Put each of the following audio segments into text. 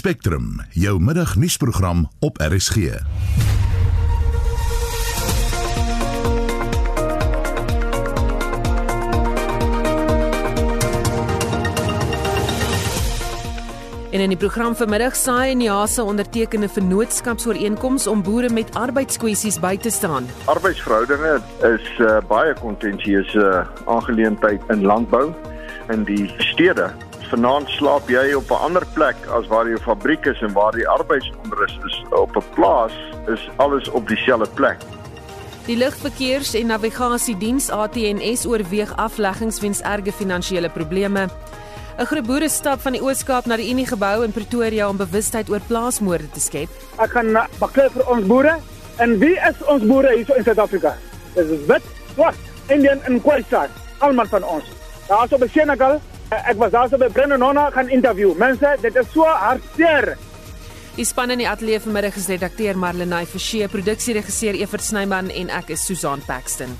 Spectrum, jou middagnuusprogram op RSG. En in die program vanmiddag saai Niasa ondertekende vennootskapsooreenkoms om boere met arbeidskwessies by te staan. Arbeidsverhoudinge is 'n uh, baie kontensieuse uh, aangeleentheid in landbou in die stede. Vanaand slaap jy op 'n ander plek as waar jou fabriek is en waar die arbeidsonrus is. Op 'n plaas is alles op dieselfde plek. Die lugverkeers- en navigasiediens ATNS oorweeg afleggings weens erge finansiële probleme. 'n Groep boere stap van die Oos-Kaap na die Unie gebou in Pretoria om bewustheid oor plaasmoorde te skep. Ek gaan baklei vir ons boere. En wie is ons boere hier in Suid-Afrika? Dis is wit, swart, Indian en Khoisan. Almal van ons. Daar is op Senegal. Ek was daar so by Brennonona gaan interview. Mense, dit is so hartseer. Die span in die ateljee vanmiddag is redakteur Marlenae Forsie, produksieregisseur Evert Snyman en ek is Susan Paxton.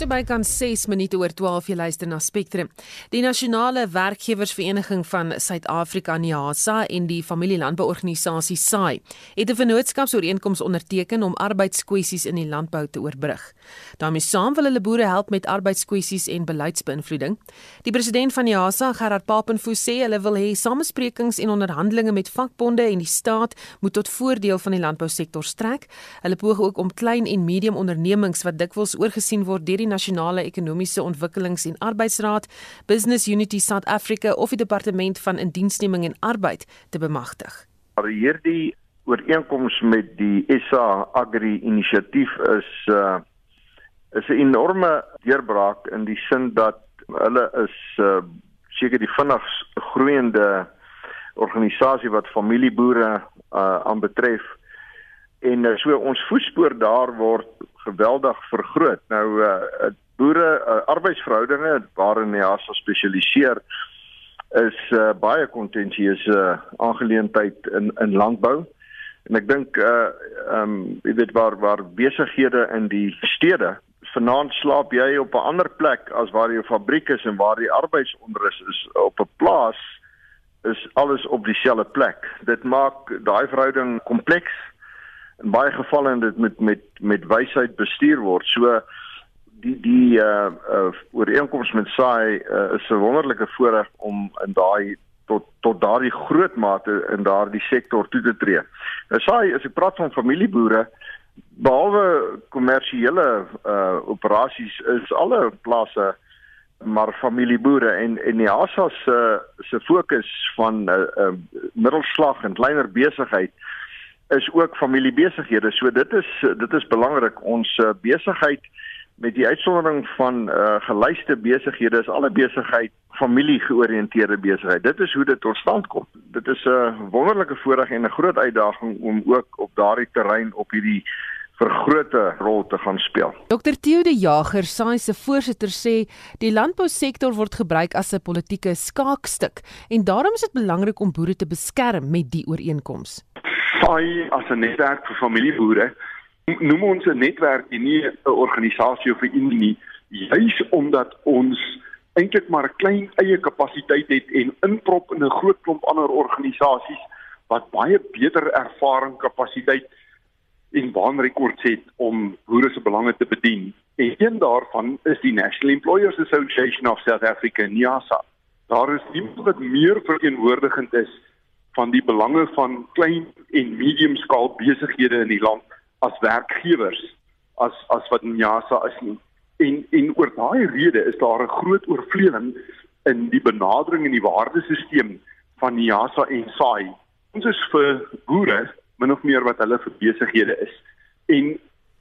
So by kan 6 minute oor 12 jy luister na Spectrum. Die Nasionale Werkgewersvereniging van Suid-Afrika NIASA en die Familielandbouorganisasie SAI het 'n vennootskapsooreenkoms onderteken om arbeidskwessies in die landbou te oorbrug. daarmee saam wil hulle boere help met arbeidskwessies en beleidsbeïnvloeding. Die president van NIASA, Gerard Papenfoos, sê hulle wil hê samesprekings en onderhandelinge met vakbonde en die staat moet tot voordeel van die landbousektor strek. Hulle poog ook om klein en medium ondernemings wat dikwels oorgesien word deur die Nasionale Ekonomiese Ontwikkelings- en Arbeidsraad, Business Unity South Africa of die Departement van Indiensneming en Arbeid te bemagtig. Hierdie ooreenkoms met die SA Agri Inisiatief is uh is 'n enorme deurbraak in die sin dat hulle is uh seker die vinnigs groeiende organisasie wat familieboere uh aanbetref en so ons voetspoor daar word geweldig vergroot. Nou uh boere uh, arbeidsverhoudinge waarin hy as spesialiseer is uh, baie kontensieuse uh, aangeleentheid in in landbou. En ek dink uh um, jy weet waar waar besighede in die stede vanaand slaap jy op 'n ander plek as waar jou fabriek is en waar die arbeidsonrus is op 'n plaas is alles op dieselfde plek. Dit maak daai verhouding kompleks in baie gevalle en dit met met met wysheid bestuur word. So die die uh, uh ooreenkoms met SAI uh, is 'n wonderlike voorreg om in daai tot tot daardie groot mate in daardie sektor toe te tree. Nou SAI as ek praat van familieboere behalwe kommersiële uh operasies is alle plase maar familieboere en en die ASA se se fokus van uh, uh, middelslag en kleiner besigheid is ook familiebesighede. So dit is dit is belangrik ons uh, besigheid met die uitsondering van uh, gelyste besighede is alle besigheid familiegeoriënteerde besigheid. Dit is hoe dit tot stand kom. Dit is 'n wonderlike voorreg en 'n groot uitdaging om ook op daardie terrein op hierdie vergrote rol te gaan speel. Dr Theo de Jager, SAI se voorsitter sê die landbousektor word gebruik as 'n politieke skaakstuk en daarom is dit belangrik om boere te beskerm met die ooreenkoms. SAI as 'n netwerk vir familieboere noem ons 'n netwerk en nie 'n organisasie of 'n unie nie, juis omdat ons eintlik maar 'n klein eie kapasiteit het en inprop in 'n groot klomp ander organisasies wat baie beter ervaring, kapasiteit en baanrekords het om boere se belange te bedien. En een daarvan is die National Employers Association of South Africa, NIASA. Daar is niemand wat meer verteenwoordigend is van die belange van klein en medium skaal besighede in die land as werkgewers as as wat NIASA is nie. En en oor daai rede is daar 'n groot oorvleueling in die benadering en die waardesisteem van NIASA en SAI. Ons is vir boere min of meer wat hulle vir besighede is. En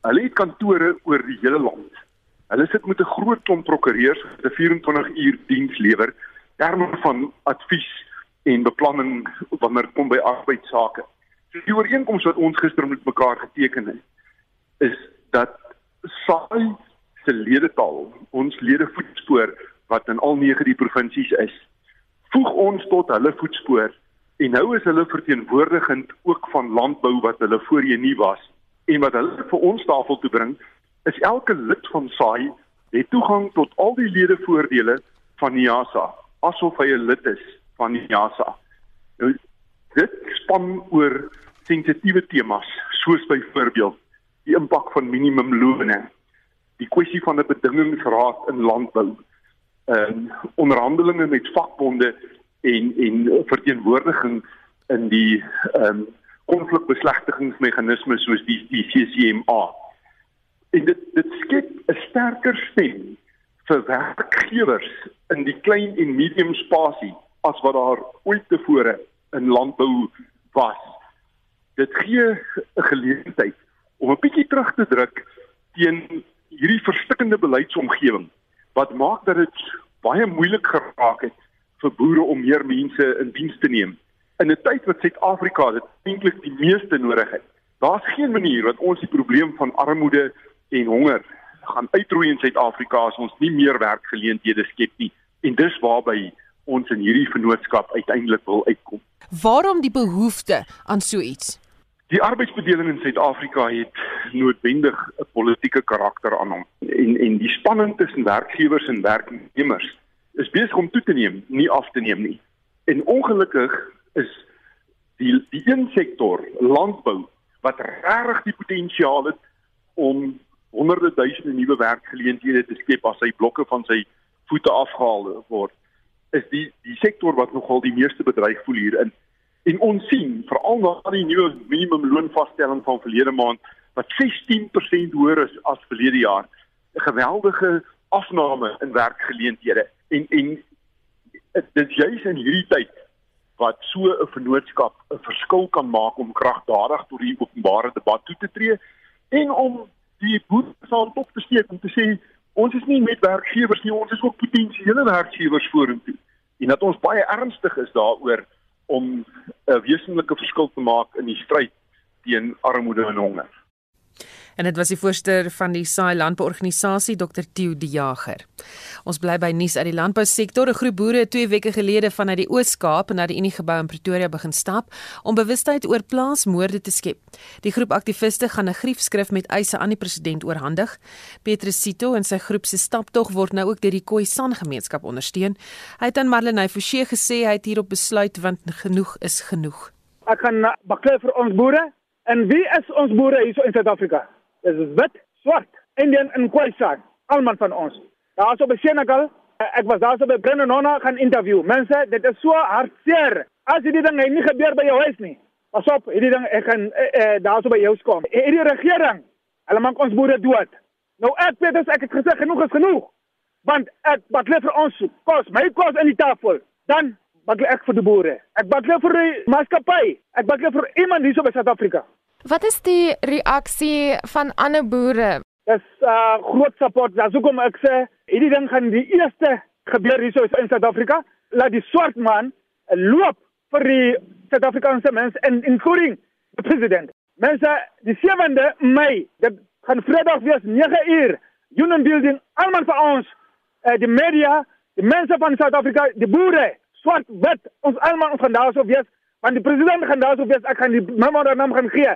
hulle het kantore oor die hele land. Hulle sit met 'n groot klomp prokureurs wat 'n 24 uur diens lewer terme van advies en beplanning wanneer dit kom by arbeidsake. So die ooreenkoms wat ons gister met mekaar geteken het is dat SAI se ledetaal, ons ledevoetspoor wat in al 9 die provinsies is, voeg ons tot hulle voetspoor en nou is hulle verteenwoordigend ook van landbou wat hulle voorheen nie was en wat hulle vir ons tafel toe bring is elke lid van SAI het toegang tot al die ledevoordele van NIASA asof hy 'n lid is van NASA. Nou dit span oor sensitiewe temas soos byvoorbeeld die impak van minimumlone, die kwessie van 'n bedingingsraad in landbou, en onderhandelinge met vakbonde en en verteenwoordiging in die ehm um, konflikbeslegtigingsmeganismes soos die die CCMA. En dit dit skep 'n sterker stem vir werkgewers in die klein en medium spasie as wat daar ooit tevore in landbou was. Dit gee 'n geleentheid om 'n bietjie terug te druk teen hierdie verstikkende beleidsomgewing wat maak dat dit baie moeilik geraak het vir boere om meer mense in diens te neem in 'n tyd wat Suid-Afrika dit eintlik die meeste nodig het. Daar's geen manier wat ons die probleem van armoede en honger gaan uitroei in Suid-Afrika as ons nie meer werkgeleenthede skep nie en dis waarby ons in hierdie vennootskap uiteindelik wil uitkom. Waarom die behoefte aan so iets? Die arbeidsbedeling in Suid-Afrika het noodwendig 'n politieke karakter aan hom en en die spanning tussen werkgewers en werknemers is besig om toe te neem, nie af te neem nie. En ongelukkig is die die een sektor landbou wat regtig die potensiaal het om honderde duisende nuwe werkgeleenthede te skep as hy blokke van sy voete afgehaal word is die die sektor wat nogal die meeste bedreig voel hierin en ons sien veral na die nuwe minimumloonvasstelling van verlede maand wat 16% hoër is as verlede jaar 'n geweldige afname in werkgeleenthede. En en dit juis in hierdie tyd wat so 'n vennootskap 'n verskil kan maak om kragdadig tot die openbare debat toe te tree en om die saam op te steek om te sê ons is nie net werkgewers nie, ons is ook potensiële werkgewers vorentoe. En dat ons baie ernstig is daaroor om 'n wesenlike verskil te maak in die stryd teen armoede en honger en dit was die voorsteur van die Saai Landbouorganisasie Dr Tieu die Jager. Ons bly by nuus uit die landbousektor. 'n Groep boere het 2 weke gelede vanuit die Oos-Kaap na die Uniegebou in Pretoria begin stap om bewustheid oor plaasmoorde te skep. Die groep aktiviste gaan 'n griefskrif met eise aan die president oorhandig. Petrus Sito en sy groep se staptog word nou ook deur die Khoisan gemeenskap ondersteun. Hy het aan Marlenae Forsie gesê hy het hierop besluit want genoeg is genoeg. Ek gaan baklei vir ons boere en wie is ons boere hier in Suid-Afrika? Dit is wit, swart, Indian en Khoisan, almal van ons. Daar is op Senegal, ek was daar so by Brennanona gaan interview. Mense, dit is so hartseer. As hierdie ding nie gebeur by jou huis nie. Pas op, hierdie ding ek gaan eh, eh, daar so by jou kom. Eh, hierdie regering, hulle maak ons boere dood. Nou ek weet as ek het gesê genoeg is genoeg. Want ek bak net vir ons kos, my kos in die tafel. Dan bak ek vir die boere. Ek bak net vir die maatskappy. Ek bak net vir iemand hier so by Suid-Afrika. Wat is die reaksie van ander boere? Dis uh groot support. Dis hoekom ek sê hierdie ding gaan die eerste gebeur hier in Suid-Afrika. Laat die swart man loop vir die Suid-Afrikaanse mense en including die president. Mense, die 7de Mei, dit gaan Vrydag wees 9 uur. Union Building, almal vir ons, uh, die media, die mense van Suid-Afrika, die boere, swart, wit, ons almal gaan daar so wees. Want die president gaan daar so wees, ek gaan die memorandum gaan gee.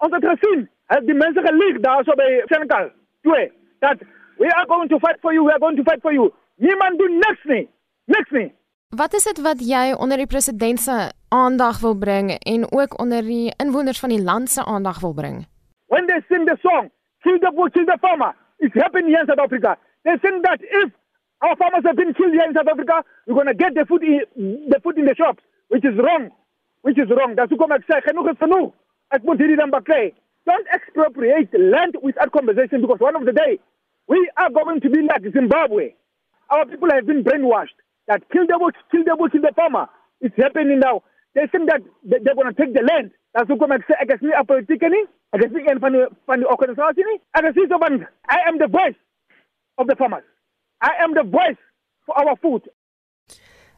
Ons het gesien, het die mense gelieg daarso by Senegal. Twee, dat we are going to fight for you, we are going to fight for you. Niemand doen niks nie. Niks nie. Wat is dit wat jy onder die president se aandag wil bring en ook onder die inwoners van die land se aandag wil bring? When they sing the song, kill the bull, kill the farmer, it's happening in South Africa. They sing that if our farmers have been killed here in South Africa, we're going to get the food in, the food in the shops, which is wrong. Which is wrong. That's hoekom ek sê genoeg is genoeg. Ek moet dan baklei. Don't expropriate land without compensation because one of the day we are going to be like Zimbabwe. Our people have been brainwashed that kill the bush, kill the bush, kill the farmer. It's happening now. They think that they're going to take the land. That's hoekom ek sê ek is nie 'n politieke nie. Ek is nie een van die van die organisasie nie. Ek is so I am the voice of the farmers. I am the voice for our food.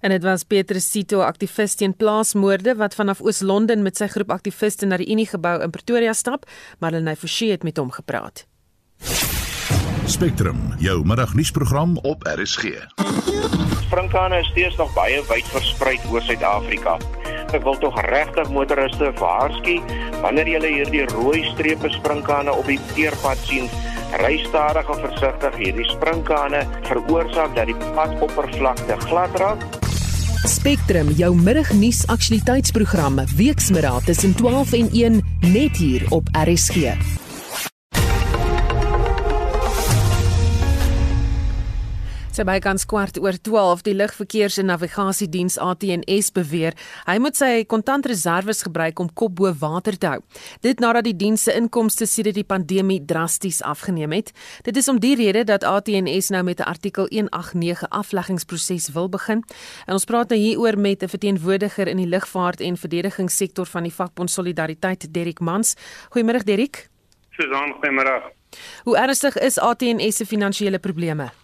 En dit was Petrus Sito, aktivis teen plaasmoorde wat vanaf Oos-London met sy groep aktiviste na die Unie gebou in Pretoria stap, maar hulle Forsie het met hom gepraat. Spectrum, jou middagnuusprogram op RSG. Sprinkane is steeds nog baie wyd versprei oor Suid-Afrika. Ek wil tog regtig motoriste waarsku wanneer jy hierdie rooi strepe sprinkane op die teerpad sien, ry stadig en versigtig. Hierdie sprinkane veroorsaak dat die padoppervlakte glad raak Spectrum, jou middagnuus aktualiteitsprogram, weksmiddag tussen 12 en 1 net hier op RSG. Sy bykans kwart oor 12 die lugverkeers en navigasiediens ATNS beweer hy moet sy kontantreserwes gebruik om kop bo water te hou. Dit nadat die diens se inkomste sedert die pandemie drasties afgeneem het. Dit is om die rede dat ATNS nou met 'n artikel 189 afleggingsproses wil begin. En ons praat nou hieroor met 'n verteenwoordiger in die lugvaart en verdedigingssektor van die vakbond Solidariteit, Derek Mans. Goeiemôre Derek. Susan, goeiemôre. Hoe ernstig is ATNS se finansiële probleme?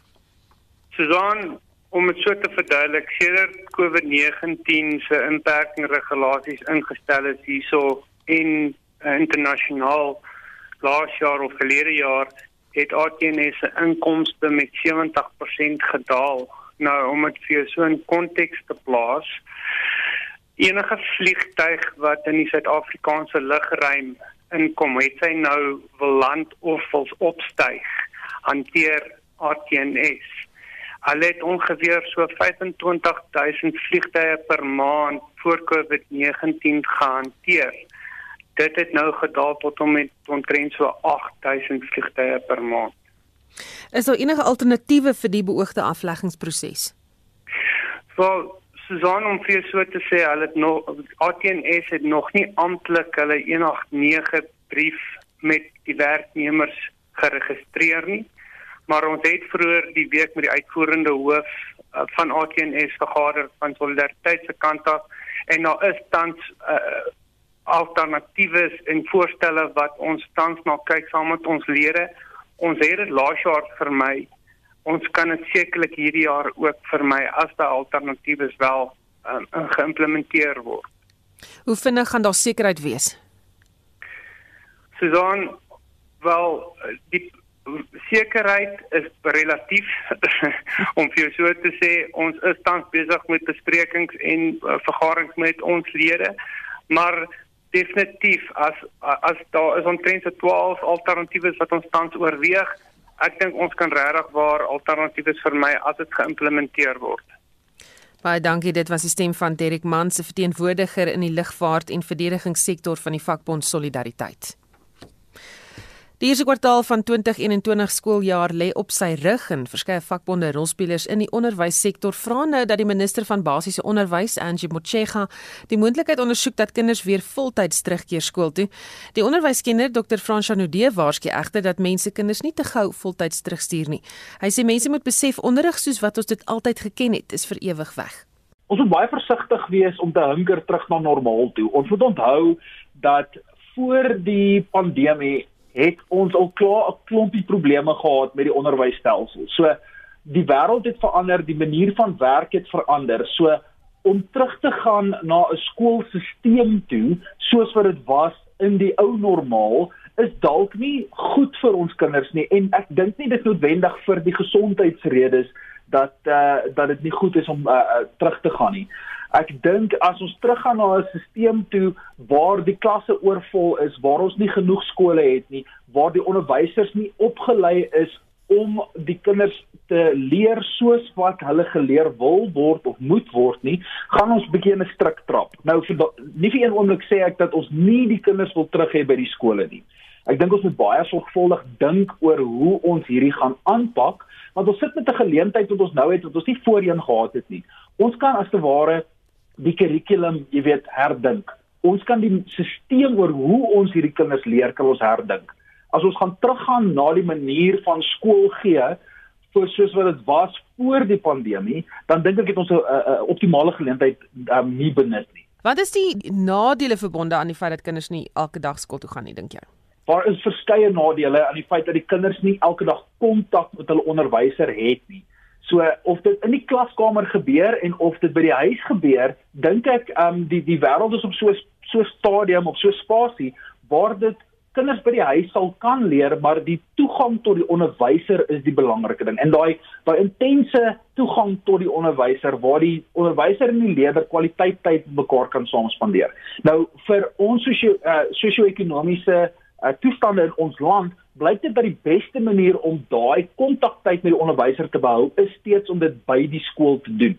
Susan, om dit so te verduidelik, sedert COVID-19 se inperking regulasies ingestel is hierso en uh, internasionaal laas jaar of verlede jaar het ATNS se inkomste met 70% gedaal. Nou om dit vir so 'n konteks te plaas, enige vliegtyg wat in die Suid-Afrikaanse lugruim inkom, het sy nou wil land of wil opstyg, hanteer ATNS Hulle het ongeveer so 25000 vliegtye per maand voor COVID-19 gehanteer. Dit het nou gedaal tot om met omtrent so 8000 vliegtye per maand. Is daar enige alternatiewe vir die beoogde afleggingsproses? Wel, Susan om vir so te sê, hulle het nog ATNS het nog nie amptelik hulle 189 brief met die werknemers geregistreer nie maar ons het vroeër die week met die uitvoerende hoof uh, van ATNS vergader van solidariteit se kant af en daar is tans uh, alternatiewe en voorstelle wat ons tans na kyk saam met ons lede. Ons het dit laas jaar vermy. Ons kan dit sekerlik hierdie jaar ook vermy as daar alternatiewe wel um, geïmplementeer word. Hoe vinnig gaan daar sekerheid wees? Susan, wel die sekerheid is relatief om vir jou so te sê ons is tans besig met besprekings en uh, vergaderings met ons lede maar definitief as as daar is omtrent 12 alternatiewe wat ons tans oorweeg ek dink ons kan regtig waar alternatiewe vermy as dit geïmplementeer word. Baie dankie dit was die stem van Derek Mans se verteenwoordiger in die lugvaart en verdedigingssektor van die vakbond Solidariteit Die eerste kwartaal van 2021 skooljaar lê op sy rug en verskeie vakbonde rolspelers in die onderwyssektor vra nou dat die minister van basiese onderwys, Angie Motshega, die moontlikheid ondersoek dat kinders weer voltyds terugkeer skool toe. Die onderwyskenner, Dr. Frans Janudee, waarsku egter dat mense kinders nie te gou voltyds terugstuur nie. Hy sê mense moet besef onderrig soos wat ons dit altyd geken het, is vir ewig weg. Ons moet baie versigtig wees om te hinker terug na normaal toe. Ons moet onthou dat voor die pandemie het ons al klaar 'n klompie probleme gehad met die onderwysstelsel. So die wêreld het verander, die manier van werk het verander. So om terug te gaan na 'n skoolstelsel toe soos wat dit was in die ou normaal is dalk nie goed vir ons kinders nie en ek dink nie dit noodwendig vir die gesondheidsredes dat uh, dat dit nie goed is om uh, uh, terug te gaan nie. Ek dink as ons teruggaan na 'n stelsel toe waar die klasse oorvol is, waar ons nie genoeg skole het nie, waar die onderwysers nie opgelei is om die kinders te leer soos wat hulle geleer wil word of moet word nie, gaan ons bietjie in 'n strik trap. Nou vir nie vir een oomblik sê ek dat ons nie die kinders wil terug hê by die skole nie. Ek dink ons moet baie sorgvuldig dink oor hoe ons hierdie gaan aanpak, want ons sit met 'n geleentheid wat ons nou het wat ons nie voorheen gehad het nie. Ons kan as te ware die kurrikulum, jy weet, herdink. Ons kan die stelsel oor hoe ons hierdie kinders leer kan ons herdink. As ons gaan teruggaan na die manier van skool gee vir soos wat dit was voor die pandemie, dan dink ek het ons 'n optimale geleentheid um, nie benut nie. Wat is die nadele verbonde aan die feit dat kinders nie elke dag skool toe gaan nie, dink jy? Daar is verskeie nadele aan die feit dat die kinders nie elke dag kontak met hulle onderwyser het nie. So of dit in die klaskamer gebeur en of dit by die huis gebeur, dink ek um die die wêreld is op so so stadium of so spasie waar dit kinders by die huis sal kan leer, maar die toegang tot die onderwyser is die belangrike ding. En daai daai intense toegang tot die onderwyser waar die onderwyser en die leerder kwaliteit tyd mekaar kan saam spandeer. Nou vir ons sosio uh, sosio-ekonomiese uh, toestande in ons land blyk dit dat die beste manier om daai kontaktyd met die onderwyser te behou is steeds om dit by die skool te doen.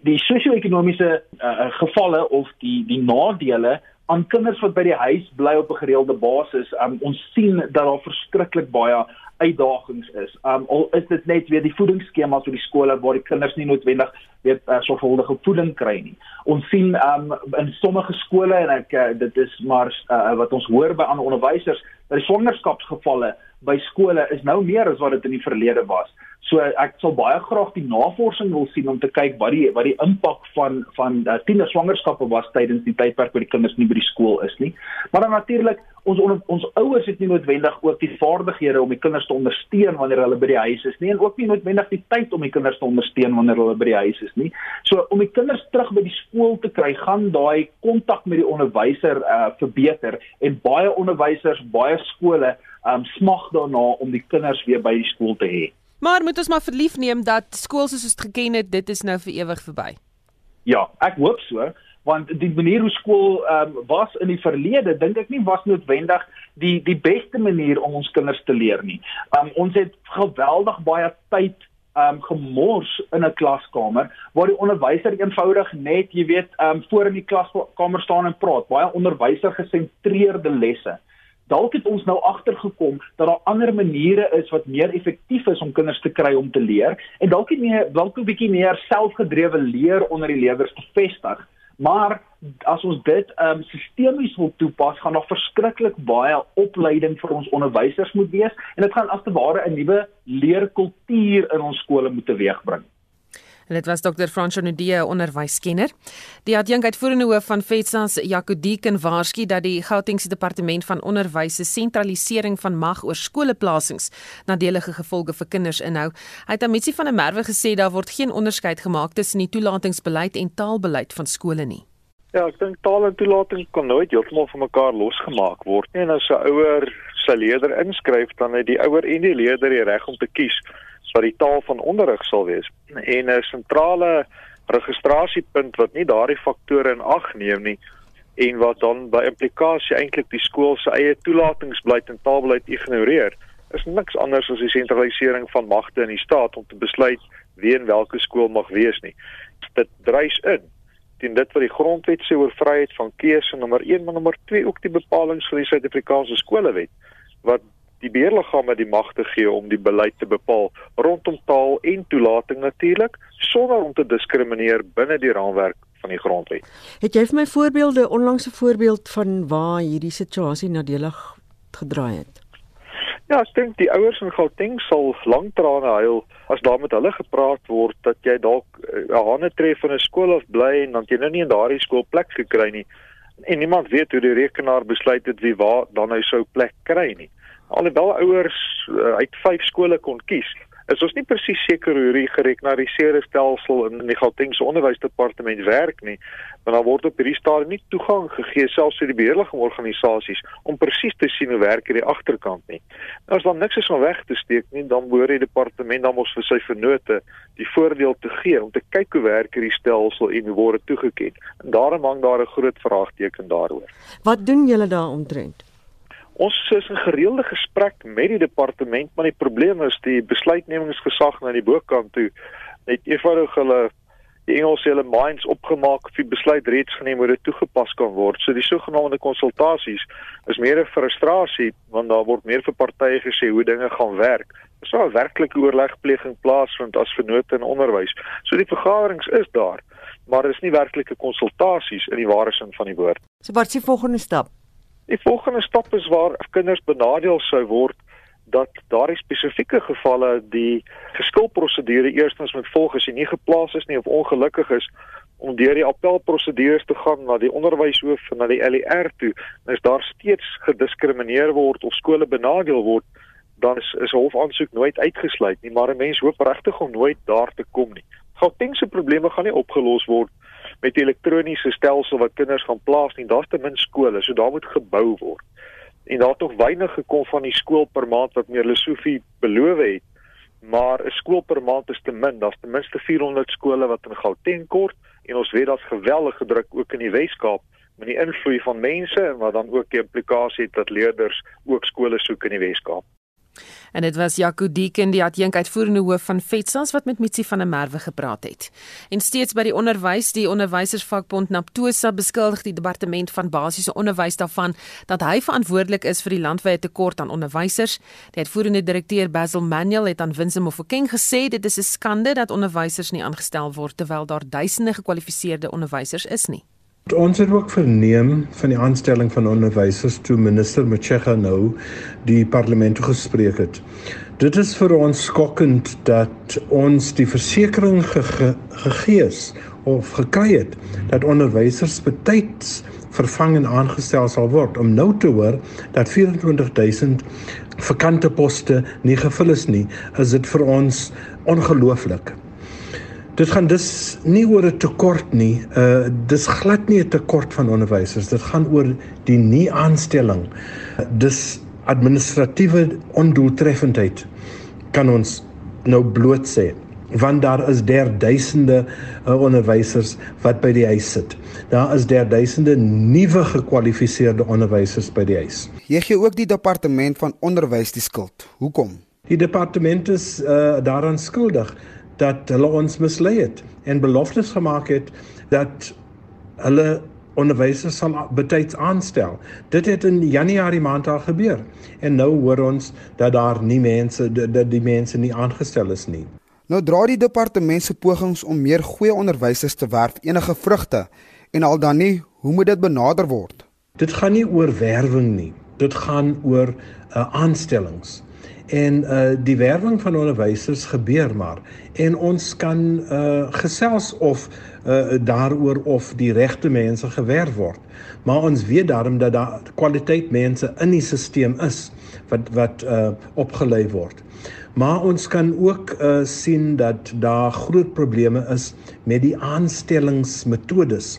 die sosio-ekonomiese uh, gevalle of die die nadele aan kinders wat by die huis bly op 'n gereelde basis. Um, ons sien dat daar verskriklik baie uitdagings is. Um al is dit net weer die voedingsskemas vir die skole waar die kinders nie noodwendig weet uh, sorgvuldige voeding kry nie. Ons sien um in sommige skole en ek uh, dit is maar uh, wat ons hoor by ander onderwysers dat die swangerskapsgevalle by skole is nou meer as wat dit in die verlede was. So ek sal baie graag die navorsing wil sien om te kyk wat die wat die impak van van uh, tiener swangerskappe was tydens die tydperk waar die kinders nie by die skool is nie. Maar dan natuurlik ons on, ons ouers het nie noodwendig ook die vaardighede om die kinders te ondersteun wanneer hulle by die huis is nie en ook nie noodwendig die tyd om die kinders te ondersteun wanneer hulle by die huis is nie. So om die kinders terug by die skool te kry, gaan daai kontak met die onderwyser uh, verbeter en baie onderwysers, baie skole um, smag daarna om die kinders weer by die skool te hê. Maar moet ons maar verlief neem dat skool soos ons geken het, dit is nou vir ewig verby. Ja, ek hoop so, want die manier hoe skool um, was in die verlede, dink ek nie was noodwendig die die beste manier om ons kinders te leer nie. Um, ons het geweldig baie tyd um, gemors in 'n klaskamer waar die onderwyser eenvoudig net, jy weet, um, voor in die klaskamer staan en praat. Baie onderwyser gesentreerde lesse dalk het ons nou agtergekom dat daar ander maniere is wat meer effektief is om kinders te kry om te leer en dalk nie meer dalk 'n bietjie meer selfgedrewe leer onder die leerders te vestig. Maar as ons dit ehm um, sistemies wil toepas, gaan daar verskriklik baie opleiding vir ons onderwysers moet wees en dit gaan as te ware 'n nuwe leerkultuur in ons skole moet teweegbring. En dit was Dr. Franco Nudie, onderwyskenner. Die adjunk uitvoerende hoof van FETSAS, Jakodieken, waarsku dat die Gautengse Departement van Onderwys se sentralisering van mag oor skoleplasings nadelige gevolge vir kinders inhou. Hy het aan Mitsi van der Merwe gesê daar word geen onderskeid gemaak tussen die toelatingsbeleid en taalbeleid van skole nie. Ja, ek dink taal en toelating kan nooit heeltemal van mekaar losgemaak word nie. En as 'n ouer sy leerder inskryf, dan het die ouer en die leerder die reg om te kies wat die taal van onderrig sal wees. En 'n sentrale registrasiepunt wat nie daardie faktore in ag neem nie en wat dan by implikasie eintlik die skool se eie toelatingsbeleid en taalbeleid ignoreer, is niks anders as die sentralisering van magte in die staat om te besluit wie in watter skool mag wees nie. Dit dreis in teen dit wat die grondwet sê oor vryheid van keuse nommer 1 en nommer 2 ook die bepalinge van die Suid-Afrikaanse skolewet wat die beheerliggame die mag te gee om die beleid te bepaal rondom taal en toelating natuurlik sonder om te diskrimineer binne die raamwerk van die grondwet. Het jy vir my voorbeelde onlangse voorbeeld van waar hierdie situasie nadelig gedraai het? Ja, ek dink die ouers in Gauteng sal lank trane huil as daar met hulle gepraat word dat jy dalk eh, 'n hande tref van 'n skool of bly en dan jy nou nie in daardie skool plek gekry nie en niemand weet hoe die rekenaar besluit het wie waar dan nou sou plek kry nie alhoewel ouers uh, uit vyf skole kon kies is ons nie presies seker hoe die gerekenariseerde stelsel in die Gautengse onderwysdepartement werk nie want daar word op hierdie stadium nie toegang gegee selfs vir die beheerliggaam organisasies om presies te sien hoe werk hierdie agterkant nie. Nou as dan niks is om weg te steek nie dan behoort die departement dan mos vir sy vennote die voordeel te gee om te kyk hoe werk hierdie stelsel en hoe word dit toegeken en daarom hang daar 'n groot vraagteken daaroor. Wat doen julle daaromtrent Ons is in gereelde gesprek met die departement, maar die probleem is die besluitnemingsgesag na die bokant toe net eenvoudig hulle die Engelse hulle minds opgemaak of die besluit reeds geneem hoe dit toegepas kan word. So die sogenaamde konsultasies is meer 'n frustrasie want daar word meer vir partye gesê hoe dinge gaan werk. Daar sou 'n werklike oorlegpleging plaasvind as vennote in onderwys. So die vergaderings is daar, maar daar is nie werklike konsultasies in die ware sin van die woord. So wat is die volgende stap? Die volgende stap is waar kinders benadeel sou word dat daardie spesifieke gevalle die geskilprosedure eerstens moet volg as jy nie geplaas is nie of ongelukkig is om deur die appelprosedures te gaan na die onderwyshoof en na die LER toe, as daar steeds gediskrimineer word of skole benadeel word, dan is is hofaansoek nooit uitgesluit nie, maar 'n mens hoop regtig om nooit daar te kom nie. Gautengse probleme gaan nie opgelos word met die elektroniese stelsel wat kinders gaan plaas nie. Daar's te min skole, so daar moet gebou word. En daar het nog weinig gekom van die skool per maand wat meer Lesofie beloof het. Maar 'n skool per maand is te min. Daar's ten minste 400 skole wat in Gauteng kort en ons weet daar's geweldige druk ook in die Wes-Kaap met die invloed van mense en wat dan ook die implikasie het dat leerders ook skole soek in die Wes-Kaap. En dit was Jaco Deeken die adjunk uitvoerende hoof van FETSAS wat met Mitsi van der Merwe gepraat het. En steeds by die onderwys, die onderwysersvakbond Naptosa beskuldig die departement van basiese onderwys daarvan dat hy verantwoordelik is vir die landwyse tekort aan onderwysers. Die uitvoerende direkteur Basil Manuel het aan Winsome Mofokeng gesê dit is 'n skande dat onderwysers nie aangestel word terwyl daar duisende gekwalifiseerde onderwysers is nie. Ons het ook verneem van die aanstelling van onderwysers toe minister Machega nou die parlement gespreek het. Dit is vir ons skokkend dat ons die versekering ge ge gegee is of gekry het dat onderwysers betyds vervang en aangestel sal word om nou te hoor dat 24000 vakante poste nie gevul is nie, is dit vir ons ongelooflik. Dit gaan dus nie oor 'n tekort nie. Uh dis glad nie 'n tekort van onderwysers. Dit gaan oor die nie aanstelling. Dis administratiewe ondoeltreffendheid kan ons nou bloot sê want daar is der duisende uh, onderwysers wat by die huis sit. Daar is der duisende nuwe gekwalifiseerde onderwysers by die huis. Jy gee ook die departement van onderwys die skuld. Hoekom? Die departement is uh, daaraan skuldig dat hulle ons mislei het en beloftes gemaak het dat hulle onderwysers sal betyds aanstel. Dit het in Januarie maand al gebeur en nou hoor ons dat daar nie mense dat die mense nie aangestel is nie. Nou dra die departement se pogings om meer goeie onderwysers te werf enige vrugte en al dan nie, hoe moet dit benader word? Dit gaan nie oor werwing nie. Dit gaan oor uh, aanstellings en uh die werwing van onderwysers gebeur maar. En ons kan uh gesels of uh daaroor of die regte mense gewerf word. Maar ons weet daarom dat daar kwaliteit mense in die stelsel is wat wat uh opgelei word. Maar ons kan ook uh sien dat daar groot probleme is met die aanstellingsmetodes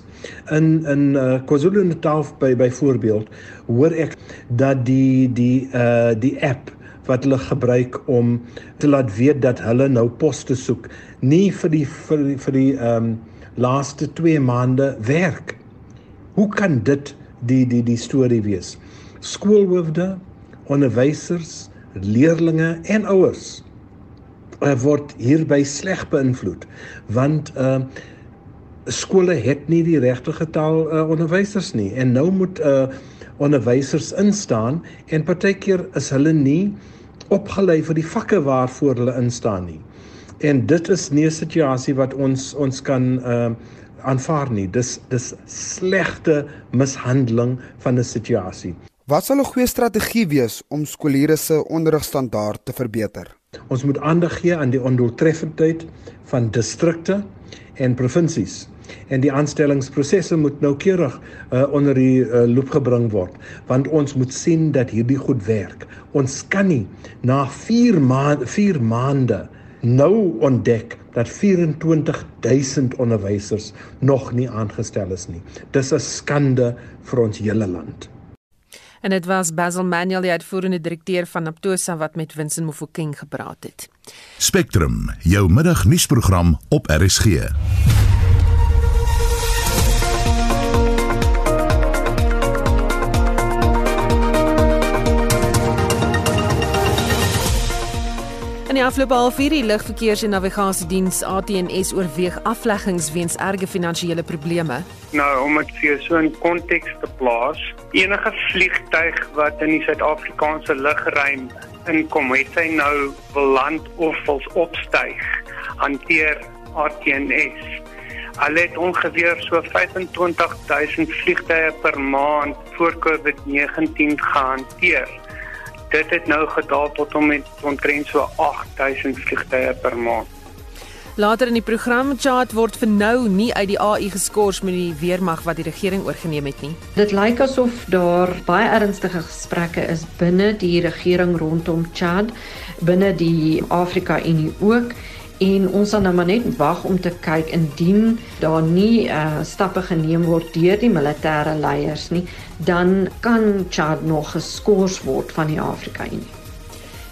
in in uh, KwaZulu-Natal by byvoorbeeld hoor ek dat die die uh die app wat hulle gebruik om te laat weet dat hulle nou poste soek nie vir die vir die, vir die ehm um, laaste 2 maande werk. Hoe kan dit die die die storie wees? Skoolhoofde, onderwysers, leerdlinge en ouers uh, word hierby sleg beïnvloed want ehm uh, skole het nie die regte getal uh, onderwysers nie en nou moet uh, onderwysers instaan en partykeer is hulle nie opgelei vir die vakke waarvoor hulle instaan nie. En dit is nie 'n situasie wat ons ons kan uh aanvaar nie. Dis dis slegte mishandeling van 'n situasie. Wat sal 'n goeie strategie wees om skooliere se onderrigstandaard te verbeter? Ons moet aandag gee aan die ondoeltreffendheid van distrikte en provinsies en die aanstellingsprosesse moet noukeurig uh, onder die uh, loop gebring word want ons moet sien dat hierdie goed werk. Ons kan nie na 4 maande 4 maande nou ontdek dat 24000 onderwysers nog nie aangestel is nie. Dis 'n skande vir ons hele land. En dit was Basil Manuel, die uitvoerende direkteur van Naptosa wat met Vincent Mofokeng gepraat het. Spectrum, jou middagnuusprogram op RSG. In die afgelope halfuur die lugverkeers- en navigasiediens ATNS oorweeg afleggings weens erge finansiële probleme. Nou om dit vir jou so in konteks te plaas, enige vliegtyg wat in die Suid-Afrikaanse lugruim inkom, het hy nou beland of vals opstyg, hanteer ATNS. Hulle het ongeveer so 25000 vliegtye per maand voor COVID-19 gehanteer dit het nou gedaal tot om met omtrent so 8000 vliegtye per maand. Later in die program chat word vir nou nie uit die AI geskort met die weermag wat die regering oorgeneem het nie. Dit lyk asof daar baie ernstige gesprekke is binne die regering rondom Chad, binne die Afrika Unie ook en ons sal nou maar net wag om te kyk indien daar nie uh, stappe geneem word deur die militêre leiers nie, dan kan Chad nog geskort word van die Afrika Unie.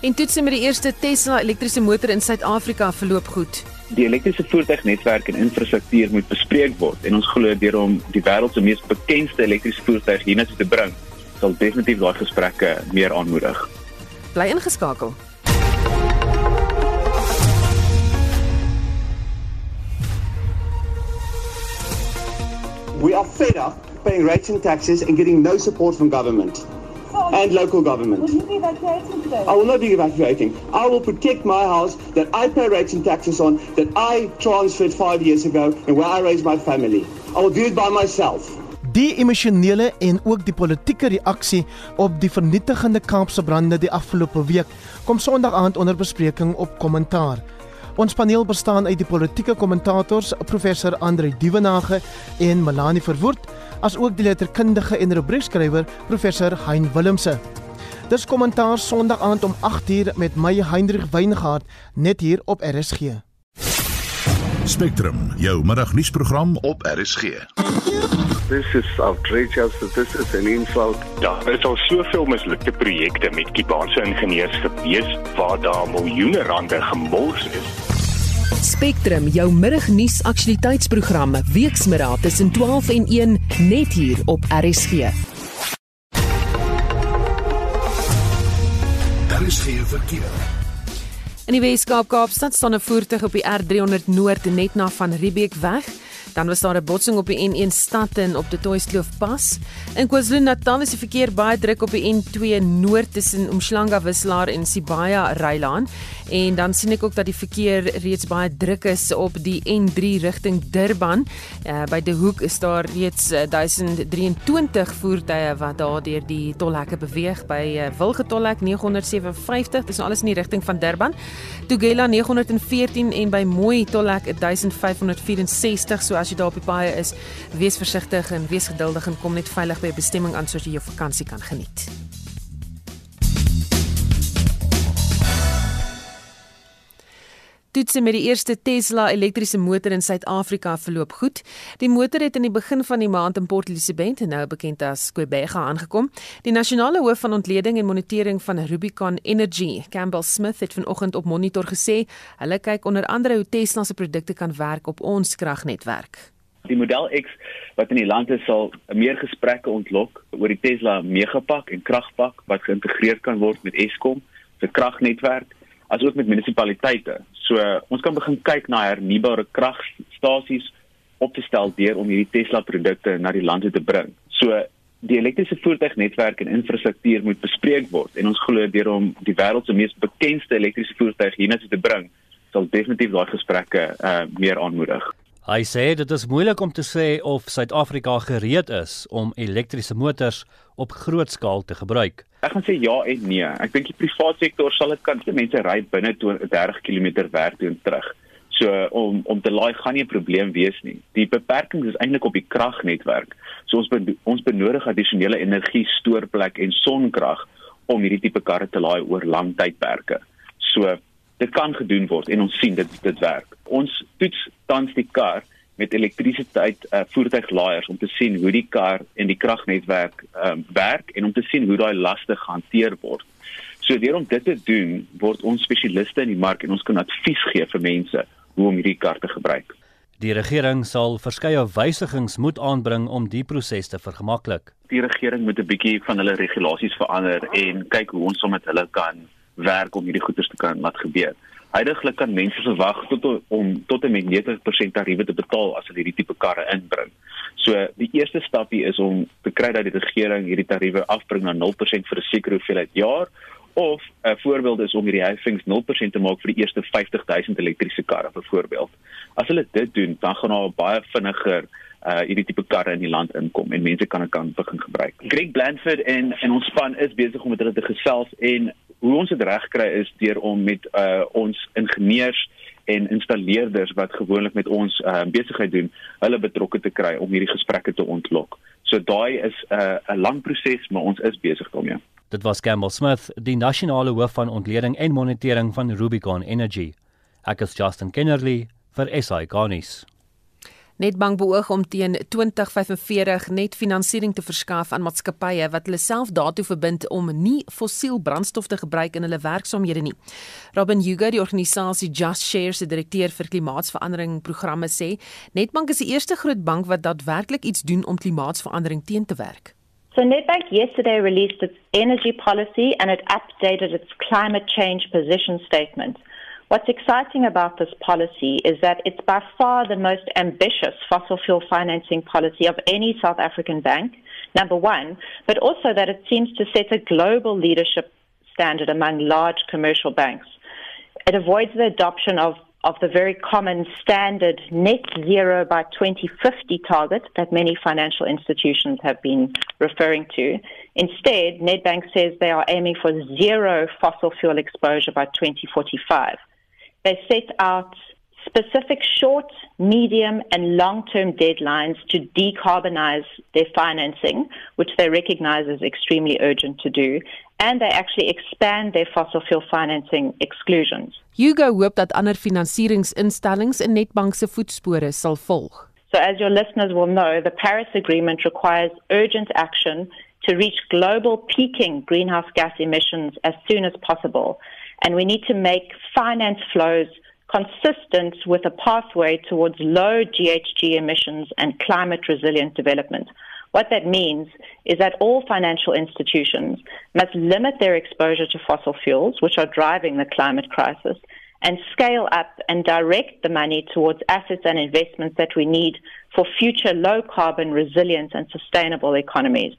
En toetse met die eerste Tesla elektriese motor in Suid-Afrika verloop goed. Die elektriese voertuignetwerk en infrastruktuur moet bespreek word en ons glo deur om die wêreld se mees bekende elektriese voertuig hiernatoe te bring, sal definitief daai gesprekke meer aanmoedig. Bly ingeskakel. We are fed up paying rates and taxes and getting no support from government and local government. Will you be evacuating today? I will not be evacuating. I will protect my house that I pay rates and taxes on, that I transferred five years ago, and where I raised my family. I will do it by myself. Die emosionele en ook die politieke reaksie op die vernietigende Kaapse brande die afgelope week kom Sondag aand onder bespreking op kommentaar. Ons paneel bestaan uit die politieke kommentators professor Andre Dievenage en Melanie Verwoerd, asook die letterkundige en rubriekskrywer professor Hein Willemse. Dis kommentaar Sondag aand om 8uur met my Hendrik Weingart net hier op RSG. Spectrum, jou middagnuusprogram op RSG. This is outrageous. This is an insult. Daar is al soveel mislukte projekte met Kubaanse ingenieurs gewees waar daar miljoene rande gemors is. Spectrum, jou middagnuus aktualiteitsprogram, weksmiddag tussen 12 en 1 net hier op RSG. Daar is geen verkeer. In die Weskaap Kaapstad staan 'n voertuig op die R300 Noord net na van Riebeek weg. Dan was daar 'n botsing op die N1 stad en op die Toyskloof pas. In KwaZulu-Natal is die verkeer baie druk op die N2 noord tussen Umhlanga Wisselaar en Sibaya Rylaan. En dan sien ek ook dat die verkeer reeds baie druk is op die N3 rigting Durban. Uh, by die hoek is daar reeds uh, 1023 voertuie wat daar deur die tolhekke beweeg by uh, Wilgetollhek 957. Dis nou alles in die rigting van Durban. Tugela 914 en by Mooi Tollhek 1564. So as jy daar op die paaie is, wees versigtig en wees geduldig en kom net veilig by 'n bestemming aan sodat jy jou vakansie kan geniet. Toetse met die eerste Tesla elektriese motor in Suid-Afrika verloop goed. Die motor het in die begin van die maand in Port Elizabeth, nou bekend as Quebega, aangekom. Die nasionale hoof van ontleding en monitering van Rubicon Energy, Campbell Smith, het vanoggend op Monitor gesê, hulle kyk onder andere hoe Tesla se produkte kan werk op ons kragnetwerk. Die Model X wat in die land is sal meer gesprekke ontlok oor die Tesla Megapak en Kragpak wat geïntegreer kan word met Eskom se kragnetwerk asook met munisipaliteite. So ons kan begin kyk na hernubare kragstasies op te stel deur om hierdie Tesla produkte na die land te bring. So die elektriese voertuignetwerk en infrastruktuur moet bespreek word en ons glo deur om die wêreld se mees bekende elektriese voertuig hiernatoe te bring, sal definitief daai gesprekke uh, meer aanmoedig. Hy sê dit is moeilik om te sê of Suid-Afrika gereed is om elektriese motors op groot skaal te gebruik. Ek gaan sê ja en nee. Ek dink die private sektor sal dit kan. Mense ry binne 30 km werk toe en terug. So om om te laai gaan nie 'n probleem wees nie. Die beperking is eintlik op die kragnetwerk. So ons be, ons benodig addisionele energie stoorplek en sonkrag om hierdie tipe karre te laai oor lang tydperke. So dit kan gedoen word en ons sien dit dit werk. Ons toets tans die kar met elektrisiteit uh, voertuiglaaiers om te sien hoe die kar en die kragnetwerk um, werk en om te sien hoe daai laste gehanteer word. So deur om dit te doen, word ons spesialiste in die mark en ons kan advies gee vir mense hoe om hierdie kar te gebruik. Die regering sal verskeie wysigings moet aanbring om die proses te vergemaklik. Die regering moet 'n bietjie van hulle regulasies verander en kyk hoe ons sommer met hulle kan werk om hierdie goeders te kan laat gebeur. Huidiglik kan mense verwag tot om tot en met 90% tariewe te betaal as hulle hierdie tipe karre inbring. So die eerste stapie is om te kry dat die regering hierdie tariewe afbring na 0% vir 'n sekere hoeveelheid jaar of 'n voorbeeld is om hierdie heffings 0% te maak vir die eerste 50000 elektriese karre byvoorbeeld. As hulle dit doen, dan gaan daar baie vinniger uh hierdie tipe karre in die land inkom en mense kan dit kan begin gebruik. Greg Blandford en en ons span is besig om met hulle te gesels en hoe ons dit regkry is deur om met uh ons ingenieurs en installeerders wat gewoonlik met ons uh besigheid doen, hulle betrokke te kry om hierdie gesprekke te ontlok. So daai is 'n uh, 'n lang proses, maar ons is besig daarmee. Dit was Campbell Smith, die nasionale hoof van ontleding en monitering van Rubicon Energy. Ek is Justin Kennerly vir SI Garnis. Nedbank beoog om teen 2045 net finansiering te verskaf aan maatskappye wat hulle self daartoe verbind om nie fossiel brandstof te gebruik in hulle werksaamhede nie. Robin Hugo, die organisasie Just Share se direkteur vir klimaatsverandering programme sê, Nedbank is die eerste groot bank wat daadwerklik iets doen om klimaatsverandering teen te werk. So Nedbank yesterday released its energy policy and it updated its climate change position statement. What's exciting about this policy is that it's by far the most ambitious fossil fuel financing policy of any South African bank, number one, but also that it seems to set a global leadership standard among large commercial banks. It avoids the adoption of, of the very common standard net zero by 2050 target that many financial institutions have been referring to. Instead, Nedbank says they are aiming for zero fossil fuel exposure by 2045. They set out specific short, medium, and long term deadlines to decarbonize their financing, which they recognize as extremely urgent to do. And they actually expand their fossil fuel financing exclusions. Hugo hoop dat ander finansieringsinstellings in Nedbank se voetspore sal volg. So, as your listeners will know, the Paris Agreement requires urgent action to reach global peaking greenhouse gas emissions as soon as possible. And we need to make finance flows consistent with a pathway towards low GHG emissions and climate resilient development. What that means is that all financial institutions must limit their exposure to fossil fuels, which are driving the climate crisis, and scale up and direct the money towards assets and investments that we need for future low carbon, resilient, and sustainable economies.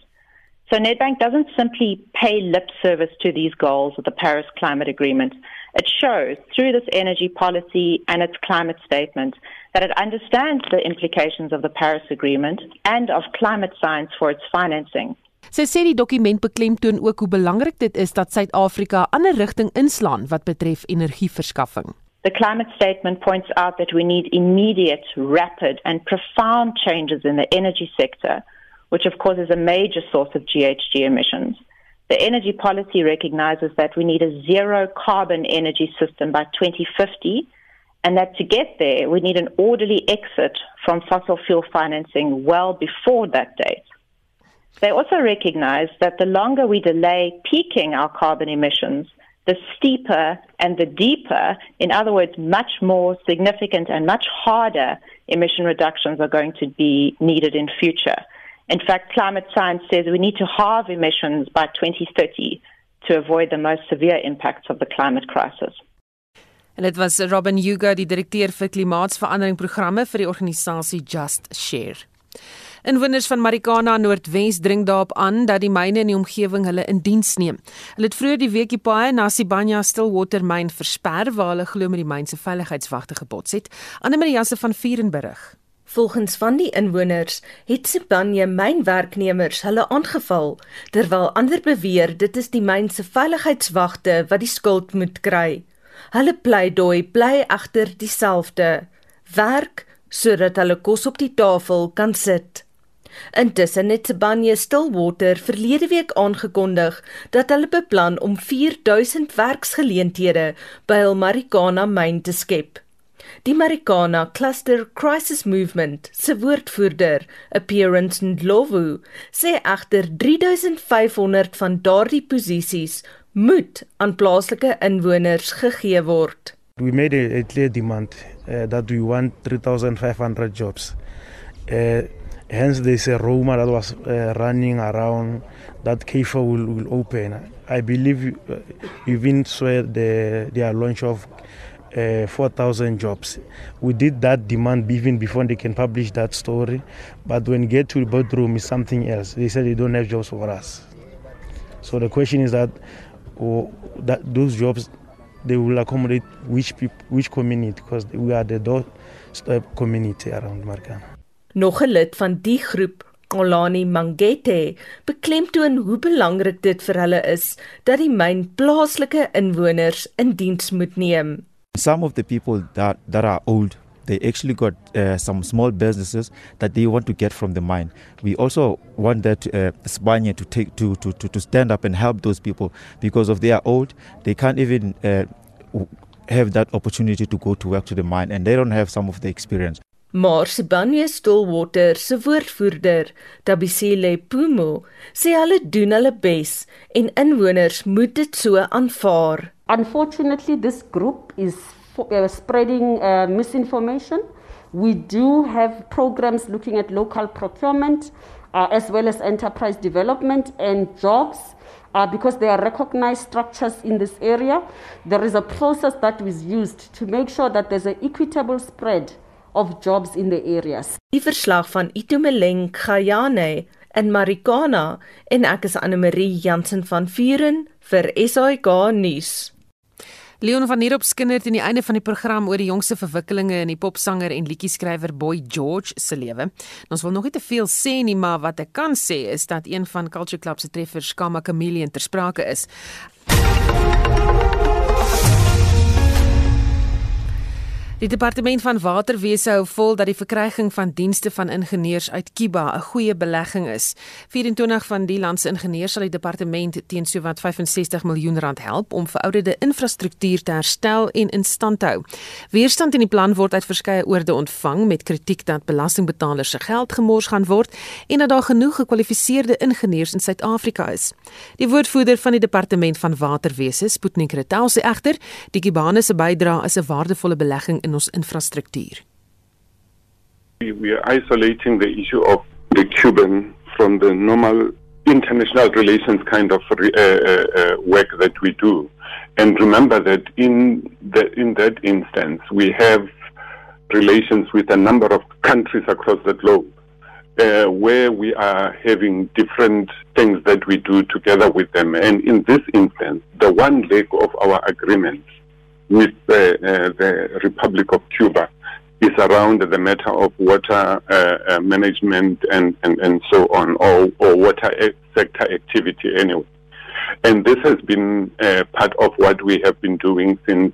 So Nedbank doesn't simply pay lip service to these goals of the Paris Climate Agreement. It shows through this energy policy and its climate statement that it understands the implications of the Paris Agreement and of climate science for its financing. Sy sê die dokument beklemtoon ook hoe belangrik dit is dat Suid-Afrika 'n ander rigting inslaan wat betref energieverskaffing. The climate statement points out that we need immediate, rapid, and profound changes in the energy sector which of course is a major source of GHG emissions. The energy policy recognizes that we need a zero carbon energy system by 2050, and that to get there, we need an orderly exit from fossil fuel financing well before that date. They also recognize that the longer we delay peaking our carbon emissions, the steeper and the deeper, in other words, much more significant and much harder emission reductions are going to be needed in future. In fact, climate science says we need to halve emissions by 2030 to avoid the most severe impacts of the climate crisis. En dit was Robin Hugo, die direkteur vir klimaatsverandering programme vir die organisasie Just Share. Inwoners van Marikana Noordwes dring daarop aan dat die myne in die omgewing hulle in diens neem. Hulle het vroeër die week die paaie na Sibanya Stillwater myn versper waar hulle glo met die myn se veiligheidswagte gebots het. Anne Marie Jansen van Vierenburg. Volgens van die inwoners het Sibanye mynwerknemers hulle aangeval, terwyl ander beweer dit is die myn se veiligheidswagte wat die skuld moet kry. Hulle pleidooi bly agter dieselfde: werk sodat hulle kos op die tafel kan sit. Intussen het Sibanye Stillwater verlede week aangekondig dat hulle beplan om 4000 werksgeleenthede by hul Marikana myn te skep. Die Marikana Cluster Crisis Movement se woordvoerder, Appearance Ndlovu, sê agter 3500 van daardie posisies moet aan plaaslike inwoners gegee word. We made a, a clear demand uh, that we want 3500 jobs. Uh, hence there's a rumor that was uh, running around that KFA will, will open. I believe uh, even saw the their launch of uh, 4,000 jobs. We did that demand even before they can publish that story. But when you get to the boardroom, it's something else. They said they don't have jobs for us. So the question is that, oh, that those jobs they will accommodate which people, which community because we are the doorstep community around Marikana. Nog 'n lid van die groep Olani Mangete beklemtoon hoe belangrik dit vir hulle is dat die myn plaaslike inwoners in diens moet neem. Some of the people that, that are old, they actually got uh, some small businesses that they want to get from the mine. We also want that uh, to take to, to, to, to stand up and help those people because if they are old, they can't even uh, have that opportunity to go to work to the mine and they don't have some of the experience. Maar Sibanye Stillwater se woordvoerder, Tabisile Pumo, sê hulle doen hulle bes en inwoners moet dit so aanvaar. Unfortunately, this group is uh, spreading uh, misinformation We do have programs looking at local procurement uh, as well as enterprise development and jobs. Uh, because there are recognized structures in this area, there is a process that is used to make sure that there's an equitable spread of jobs in the areas. Die verslag van Itumeleng Khayane in Marikana en ek is Anne Marie Jansen van Vuren vir SAK nuus. Leon van hier op skinder teen die einde van die program oor die jongste verwikkelinge in die popsanger en liedjie-skrywer Boy George se lewe. Ons wil nog nie te veel sê nie, maar wat ek kan sê is dat een van Culture Club se treffers, Kama Chameleon, ter sprake is. Die departement van waterwese hou vol dat die verkryging van dienste van ingenieurs uit Kiba 'n goeie belegging is. 24 van die land se ingenieurs sal die departement teen sowat 65 miljoen rand help om verouderde infrastruktuur te herstel en in stand te hou. Weerstand teen die plan word uit verskeie oorde ontvang met kritiek dat belastingbetalers se geld gemors gaan word en dat daar genoeg gekwalifiseerde ingenieurs in Suid-Afrika is. Die woordvoerder van die departement van waterwese, Sputnik Retail, sê egter die Kibane se bydrae is 'n waardevolle belegging in ons infrastruktuur. We are isolating the issue of the Cuban from the normal international relations kind of uh, uh, uh, work that we do. And remember that in the, in that instance, we have relations with a number of countries across the globe. Uh, where we are having different things that we do together with them. And in this instance, the one leg of our agreement with the, uh, the Republic of Cuba is around the matter of water uh, uh, management and, and, and so on, or, or water sector activity anyway. And this has been uh, part of what we have been doing since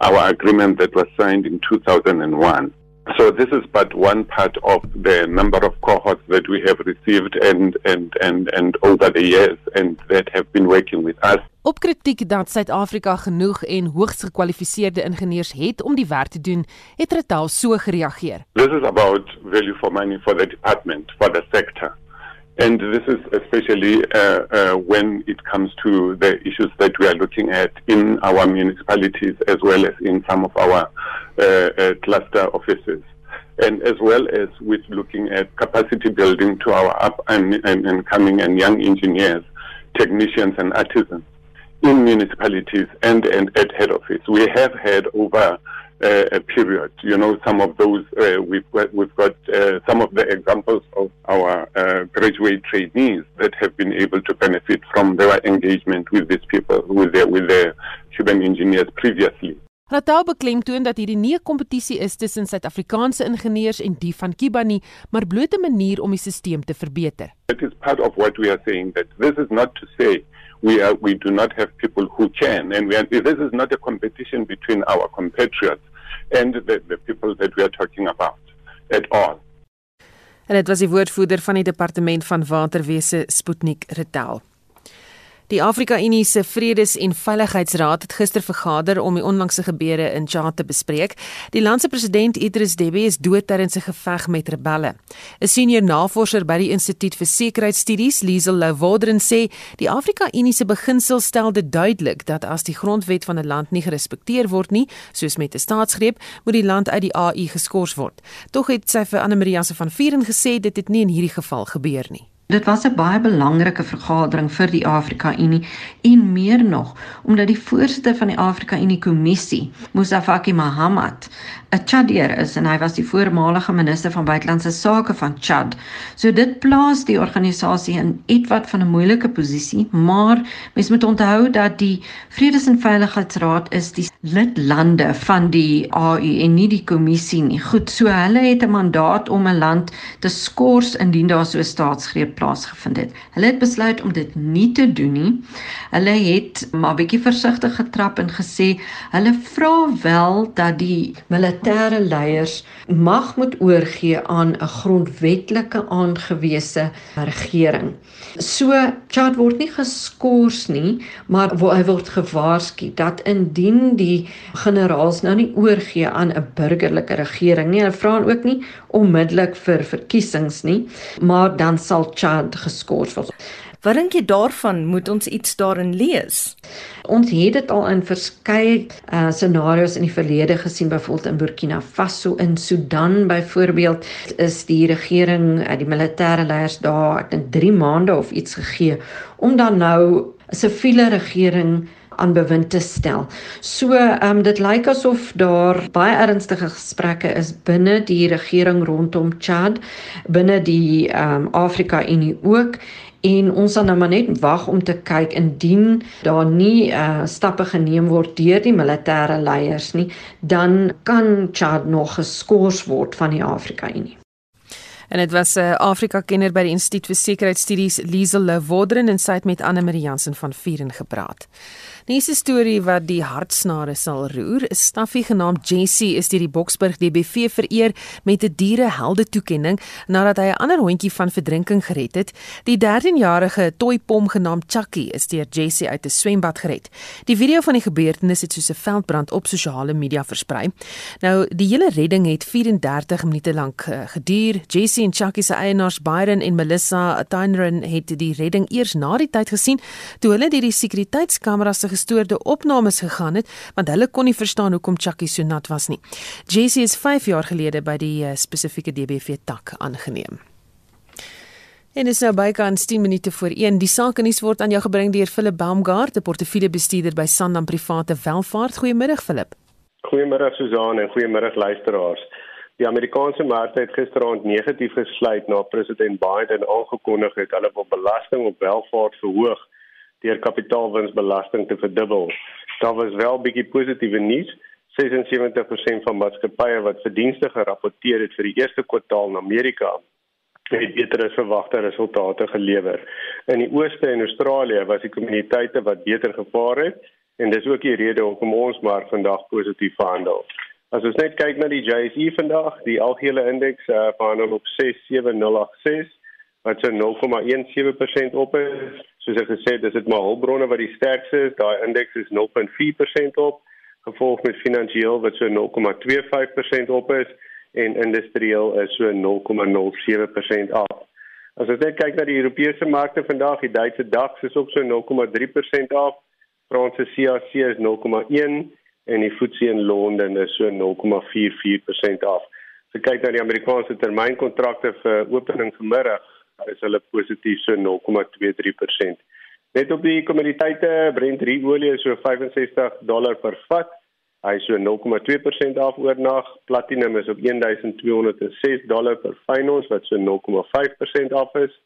our agreement that was signed in 2001. So this is but one part of the number of cohorts that we have received and and and and over the years and that have been working with us. Op kritiek dat Suid-Afrika genoeg en hoogs gekwalifiseerde ingenieurs het om die werk te doen, het Retal so gereageer. This is about value for money for the department, for the sector. And this is especially uh, uh, when it comes to the issues that we are looking at in our municipalities as well as in some of our uh, uh, cluster offices. And as well as with looking at capacity building to our up and, and, and coming and young engineers, technicians and artisans in municipalities and, and at head office. We have had over uh, a period. You know, some of those uh, we've got, we've got uh, some of the examples of our uh, graduate trainees that have been able to benefit from their engagement with these people, with their with their Cuban engineers previously. Ratau beklemtoon dat hierdie nie 'n kompetisie is tussen Suid-Afrikaanse ingenieurs en die van Kiba nie, maar bloot 'n manier om die stelsel te verbeter. It is part of what we are saying that this is not to say we are we do not have people who can and we are, this is not a competition between our compatriots and the, the people that we are talking about at all. En dit was die woordvoerder van die departement van waterwese Sputnik Retel. Die Afrika Unie se Vredes- en Veiligheidsraad het gister vergader om die onlangse gebeure in Tjad te bespreek. Die land se president Idris Deby is dood tydens 'n geveg met rebelle. 'n Senior navorser by die Instituut vir Sekuriteitsstudies, Liesel Louwodren sê, die Afrika Unie se beginsel stel dit duidelik dat as die grondwet van 'n land nie gerespekteer word nie, soos met 'n staatsgreep, moet die land uit die AU geskort word. Tog het sy vir Anne Marie se van Vieren gesê dit het nie in hierdie geval gebeur nie. Dit was 'n baie belangrike vergadering vir die Afrika Unie en meer nog omdat die voorsitter van die Afrika Unie Kommissie, Musa Faki Mahamat, 'n Chadier is en hy was die voormalige minister van buitelandse sake van Chad. So dit plaas die organisasie in ietwat van 'n moeilike posisie, maar mens moet onthou dat die Vredes- en Veiligheidsraad is die lidlande van die AU en nie die kommissie nie. Goed, so hulle het 'n mandaat om 'n land te skors indien daar so 'n staatsgreep plaasgevind het. Hulle het besluit om dit nie te doen nie. Hulle het maar bietjie versigtig getrap en gesê hulle vra wel dat die militêre leiers mag moet oorgee aan 'n grondwetlike aangewese regering. So Chad word nie geskort nie, maar hy word gewaarsku dat indien die generaals nou nie oorgee aan 'n burgerlike regering nie, hulle vra ook nie onmiddellik vir verkiesings nie, maar dan sal Chad geskort word. Wat dink jy daarvan? Moet ons iets daarin lees? Ons het dit al in verskeie uh, scenario's in die verlede gesien, byvoorbeeld in Burkina Faso, in Sudan byvoorbeeld, is die regering, uh, die militêre leiers daar, ek dink 3 maande of iets gegee om dan nou 'n siviele regering aan bewind te stel. So, ehm um, dit lyk asof daar baie ernstige gesprekke is binne die regering rondom Chad, binne die ehm um, Afrika Unie ook en ons sal nou maar net wag om te kyk indien daar nie uh, stappe geneem word deur die militêre leiers nie, dan kan Chad nog geskort word van die Afrika Unie. En dit was 'n uh, Afrika kenner by die Instituut vir Sekuriteitsstudies Liesel Lewodren en sy het met Anne Marie Jansen van Vieren gepraat. Nächste storie wat die hartsnare sal roer, 'n staffie genaamd Jessie is deur die Boksburg DBV vereer met 'n dierehelde toekenning nadat hy 'n ander hondjie van verdrinking gered het. Die 13-jarige toypom genaamd Chucky is deur Jessie uit 'n swembad gered. Die video van die gebeurtenis het soos 'n veldbrand op sosiale media versprei. Nou, die hele redding het 34 minute lank uh, geduur. Jessie en Chucky se eienaars Byron en Melissa Tynerin het die redding eers na die tyd gesien toe hulle deur die sekuriteitskameras gestoorde opnames gegaan het want hulle kon nie verstaan hoekom Chucky so nat was nie. Jessie is 5 jaar gelede by die uh, spesifieke DBV tak aangeneem. En is nou bykans 10 minute voor 1. Die saak nuus word aan jou gebring deur Philip Baumgart, 'n portefeuljebestuurder by Sanlam Private Welvaart. Goeiemiddag Philip. Goeiemôre Susan en goeiemôre luisteraars. Die Amerikaanse markte het gisteraand negatief gesluit na president Biden aangekondig het hulle wil belasting op welvaart verhoog deur kapitaalwinsbelasting te verdubbel. Daar was wel bietjie positiewe nuus. 76% van maatskappye wat verdienste gerapporteer het vir die eerste kwartaal in Amerika het beter as verwagte resultate gelewer. In die ooste en Australië was die kommuniteite wat beter gevaar het en dis ook die rede hoekom ons maar vandag positief verhandel. As ons net kyk na die JSE vandag, die algehele indeks uh, verhandel op 67086 wat so 0,17% op is soos ek gesê het, dis dit maar hulpbronne wat die sterkste is. Daai indeks is 0.4% op, gevolg met finansiëel wat so 0.25% op is en industrieel is so 0.07% af. As ons net kyk na die Europese markte vandag, die Duitse DAX is op so 0.3% af. Franse CAC is 0.1 en die FTSE in Londen is so 0.44% af. As ek kyk na die Amerikaanse termynkontrakte vir opening vanmiddag, is hulle positief so 0,23%. Net op die kommoditeite, Brent olie is so 65 dollar per vat. Hy is so 0,2% af oornag. Platinum is op 1206 dollar per ons wat so 0,5% af is.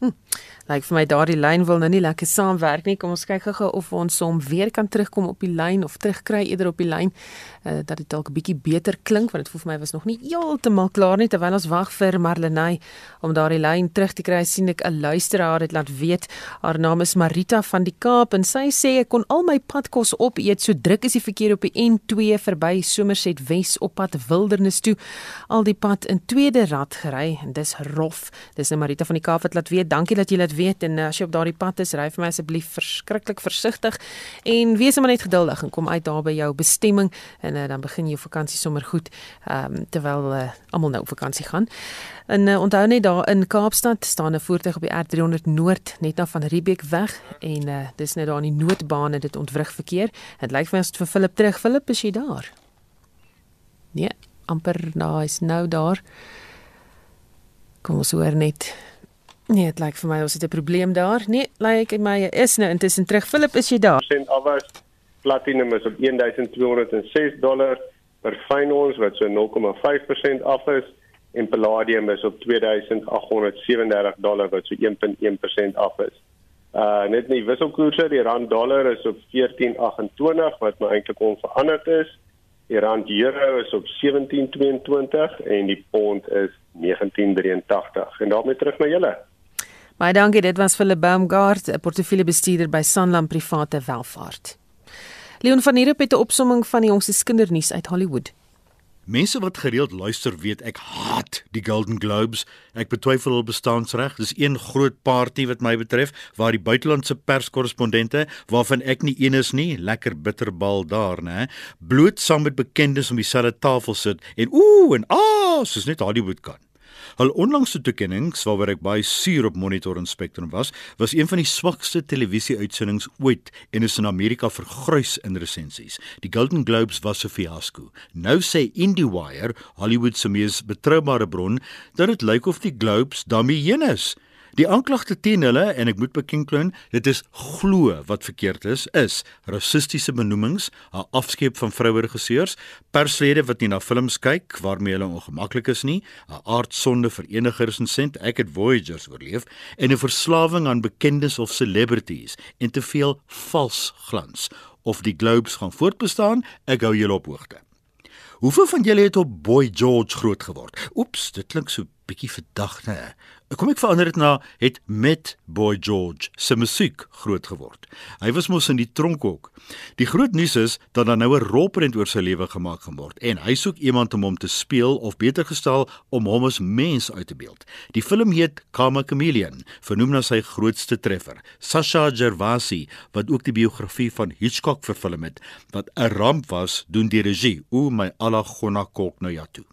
Hm lyk vir my daardie lyn wil nou nie lekker saamwerk nie. Kom ons kyk gou of ons hom weer kan terugkom op die lyn of terugkry eerder op die lyn uh, dat dit dalk 'n bietjie beter klink want dit voel vir my was nog nie heeltemal klaar nie terwyl ons wag vir Marlenae om daardie lyn terug te kry. sien ek 'n luisteraar het laat weet haar naam is Marita van die Kaap en sy sê ek kon al my padkos opeet so druk is die verkeer op die N2 verby Somerset Wes op pad Wildernis toe. Al die pad in tweede rad gery en dis rof. Dis nou Marita van die Kaap wat laat weet. Dankie dat jy laat weet en uh, as jy op daardie pad is, ry vir my asseblief verskriklik versigtig en wees maar net geduldig en kom uit daar by jou bestemming en uh, dan begin jou vakansie sommer goed um, terwyl uh, almal nou op vakansie gaan. En uh, onthou net daar in Kaapstad staan 'n voertuig op die R300 Noord net na van Riebeek weg en uh, dis net daar in die noodbane dit ontwrig verkeer. Dit lyk vir my as dit vir Philip terug. Philip, is jy daar? Nee, amper nou is nou daar. Kom ons hoor net Nee, dit lyk vir my ons het 'n probleem daar. Nee, lyk like my is nou intussen terug. Philip, is jy daar? Sent afwas. Platinum is op 1206 dollar per fyn ons wat so 0,5% af is en palladium is op 2837 dollar wat so 1.1% af is. Uh net nie wisselkoerse, die rand dollar is op 14.28 wat maar eintlik onveranderd is. Die rand euro is op 17.22 en die pond is 19.83. En daarmee terug na julle. Baie dankie, dit was Philip Baumgart, 'n portefeuljebestuurder by Sanlam Private Welvaart. Leon van Heerop het 'n opsomming van die jongste kindernuus uit Hollywood. Mense wat gereeld luister weet ek haat die Golden Globes. Ek betwyfel hul bestaansreg. Dis een groot party wat my betref waar die buitelandse perskorrespondente waarvan ek nie een is nie, lekker bitterbal daar, né? Bloot saam met bekendes om dieselfde tafel sit en ooh en ah, soos net Hollywood kan. Hul onlangse toekennings waaroor ek baie suur op Monitor en Spectrum was, was een van die swakste televisie-uitsendings ooit en is in Amerika vergrys in resensies. Die Golden Globes was 'n fiasco. Nou sê IndieWire, Hollywood se mees betroubare bron, dat dit lyk of die Globes daarmee heen is. Die aanklagte teen hulle en ek moet bekendkloon, dit is glo wat verkeerd is, is rassistiese benoemings, 'n afskeep van vroue regisseurs, perslede wat nie na films kyk waarmee hulle ongemaklik is nie, 'n aardsonde vir enigers en sent ek het Voyagers oorleef en 'n verslawing aan bekendes of celebrities en te veel vals glans. Of die Globes gaan voortbestaan, ek hou julle op hoogte. Hoeveel van julle het op Boy George groot geword? Oeps, dit klink so bietjie verdagte. Kom ek verander dit na het met Boy George se musiek groot geword. Hy was mos in die tronk ook. Die groot nuus is dat daar nou 'n rolprent oor sy lewe gemaak word en hy soek iemand om hom te speel of beter gestel om hom as mens uit te beeld. Die film heet Karma Chameleon, vernoem na sy grootste treffer, Sasha Gervasi, wat ook die biografie van Hitchcock vervilm het, wat 'n ramp was doen die regie. O my alagonna kok nou ja toe.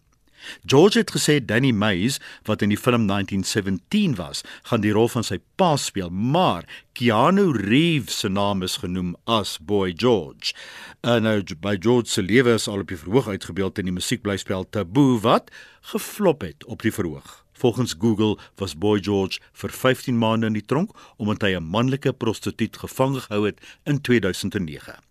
George het gesê Danny Mays wat in die film 1917 was, gaan die rol van sy pa speel, maar Keanu Reeves se naam is genoem as Boy George. En nou by George se lewe is al op die verhoog uitgebeeld in die musiekblyspel Taboo wat geflop het op die verhoog. Volgens Google was Boy George vir 15 maande in die tronk omdat hy 'n manlike prostituut gevang gehou het in 2009.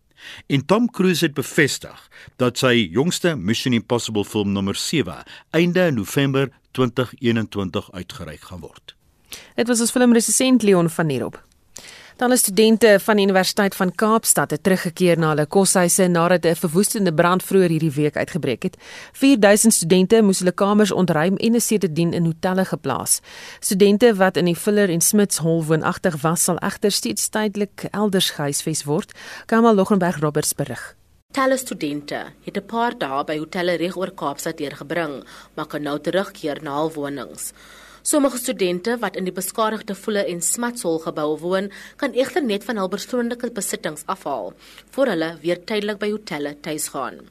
En Tom Cruise het bevestig dat sy jongste Mission Impossible film nommer 7 einde November 2021 uitgereik gaan word. Dit was ons filmresensent Leon van Nierop. Talle studente van die Universiteit van Kaapstad teruggekeer na hulle koshuise nadat 'n verwoestende brand vroeër hierdie week uitgebreek het. 4000 studente moes hulle kamers ontruim en is sedertdien in hotelle geplaas. Studente wat in die Fuller en Smiths Hall woonagtig was, sal egter steeds tydelik elders gehuisves word. Kamal Loggenberg Roberts berig. Talle studente het 'n paar dae by hotelle reg oor Kaapstad deurgebring, maar kan nou terugkeer na hul wonings. Sommige studente wat in die beskadigde Voele en Smatshol gebou woon, kan egter net van hul persoonlike besittings afhaal voor hulle weer tydelik by hotelle tuis gaan.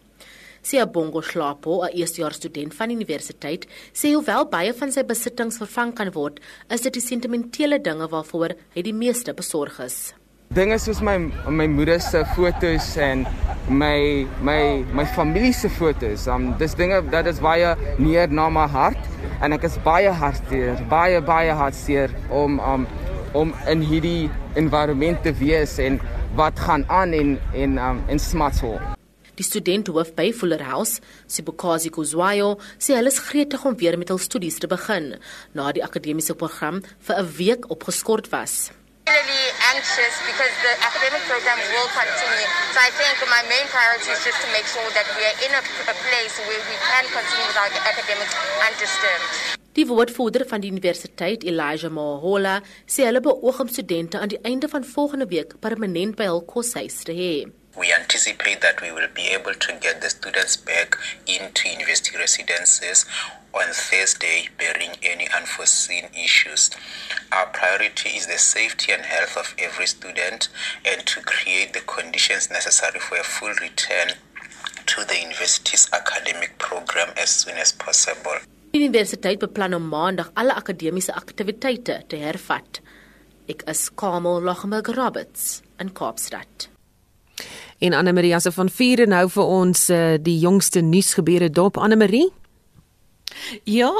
Sia Bongo Slapo, 'n eerstejaars student van die universiteit, sê hoewel baie van sy besittings vervang kan word, is dit die sentimentele dinge waarvoor hy die meeste besorg is. Dinge soos my my moeder se fotos en my my my familie se fotos, um dis dinge dat is baie neer na my hart en ek is baie hartseer, baie baie hartseer om um om in hierdie environment te wees en wat gaan aan in in um in Smartsville. Die student hoof by Fuller House, Sibukazi Kuzwayo, sê hulle is gretig om weer met hul studies te begin na die akademiese program vir 'n week opgeskort was really anxious because the academic program will continue. So I think my main priority is just to make sure that we are in a, a place where we can continue with our academics undisturbed. Die woordvoerder van die universiteit, Elijah Mohola, sê hulle beoog om studente aan die einde van volgende week permanent by hul koshuis te hê. We anticipate that we will be able to get the students back into university residences on Thursday, bearing any unforeseen issues. Our priority is the safety and health of every student and to create the conditions necessary for a full return to the university's academic program as soon as possible. Universiteit beplan om maandag alle akademiese aktiwiteite te hervat. Ek is Kamel Loggenberg Roberts in Kaapstad. En Anne Marie se van vier nou vir ons uh, die jongste nuusgebeure dop Anne Marie. Ja,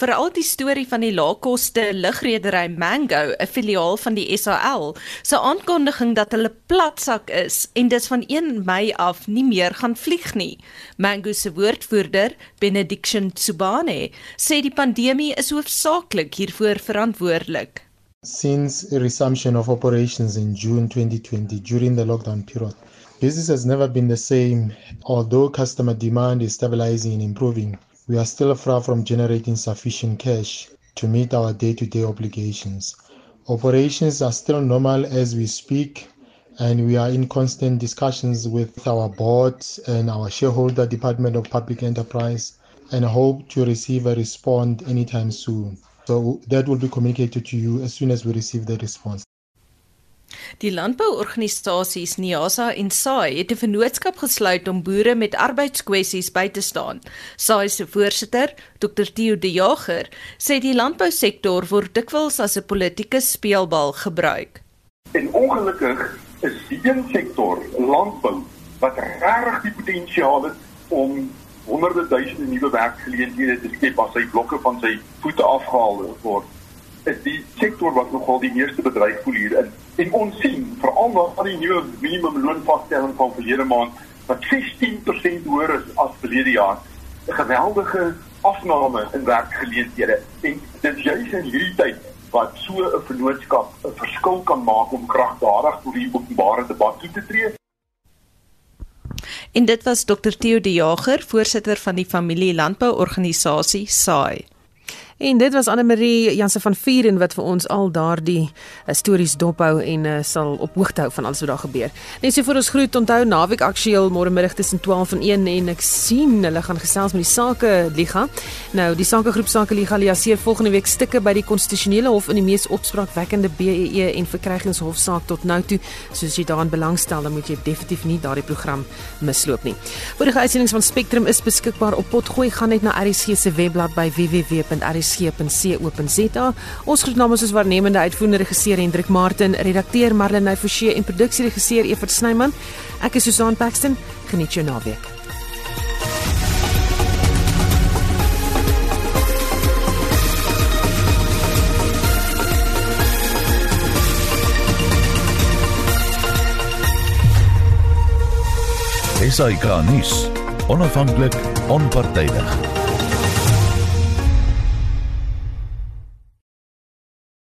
veral die storie van die laagkoste lugredery Mango, 'n filiaal van die SAL, se aankondiging dat hulle platsak is en dis van 1 Mei af nie meer gaan vlieg nie. Mango se woordvoerder, Benediction Tsubane, sê die pandemie is hoofsaaklik hiervoor verantwoordelik. Since resumption of operations in June 2020 during the lockdown period, business has never been the same. Although customer demand is stabilizing and improving, we are still far from generating sufficient cash to meet our day to day obligations. Operations are still normal as we speak, and we are in constant discussions with our board and our shareholder Department of Public Enterprise and hope to receive a response anytime soon. So that will be communicated to you as soon as we receive the response. Die landbouorganisasies NIASA en SAI het 'n vennootskap gesluit om boere met arbeidskwessies by te staan. SAI se voorsitter, Dr Theo De Jager, sê die landbousektor word dikwels as 'n politieke speelbal gebruik. En ongelukkig is die een sektor, landbou, wat regtig die potensiaal het om honderde duisende nuwe werkgeleenthede te skep as hy blokke van sy voete afgehaal word is die sektor wat nogal die meeste bedreig voel hier in. En ons sien veral na die nuwe minimumloonvaststelling van verlede maand wat 16% hoër is as verlede jaar. 'n Geweldige afname in werkgeleenthede. En dit is juis in hierdie tyd wat so 'n vennootskap 'n verskil kan maak om kragtadig tot die openbare debat toe te tree. En dit was Dr Theo De Jager, voorsitter van die familie landbouorganisasie SAI. En dit was Anne Marie Janse van Vuren wat vir ons al daardie uh, stories dophou en uh, sal op hoogte hou van alles wat daar gebeur. Net so vir ons groet onthou naweek aktueel môre middag tussen 12 en 1 en ek sien hulle gaan gesels met die Sake Liga. Nou die Sake Groep Sake Liga liaseer volgende week stukke by die konstitusionele hof in die mees opspraakwekkende BEE en verkrygingshofsaak tot nou toe. So as jy daaraan belangstel, dan moet jy definitief nie daardie program misloop nie. Vorige uitsendings van Spectrum is beskikbaar op Potgooi gaan net na RSG se webblad by www.rsg rsg.co.za. Ons groet namens ons waarnemende uitvoerende regisseur Hendrik Martin, redakteur Marlene Forsie en produksieregisseur Evert Snyman. Ek is Susan Paxton. Geniet jou naweek. Esai Kahnis, onafhanklik, onpartydig.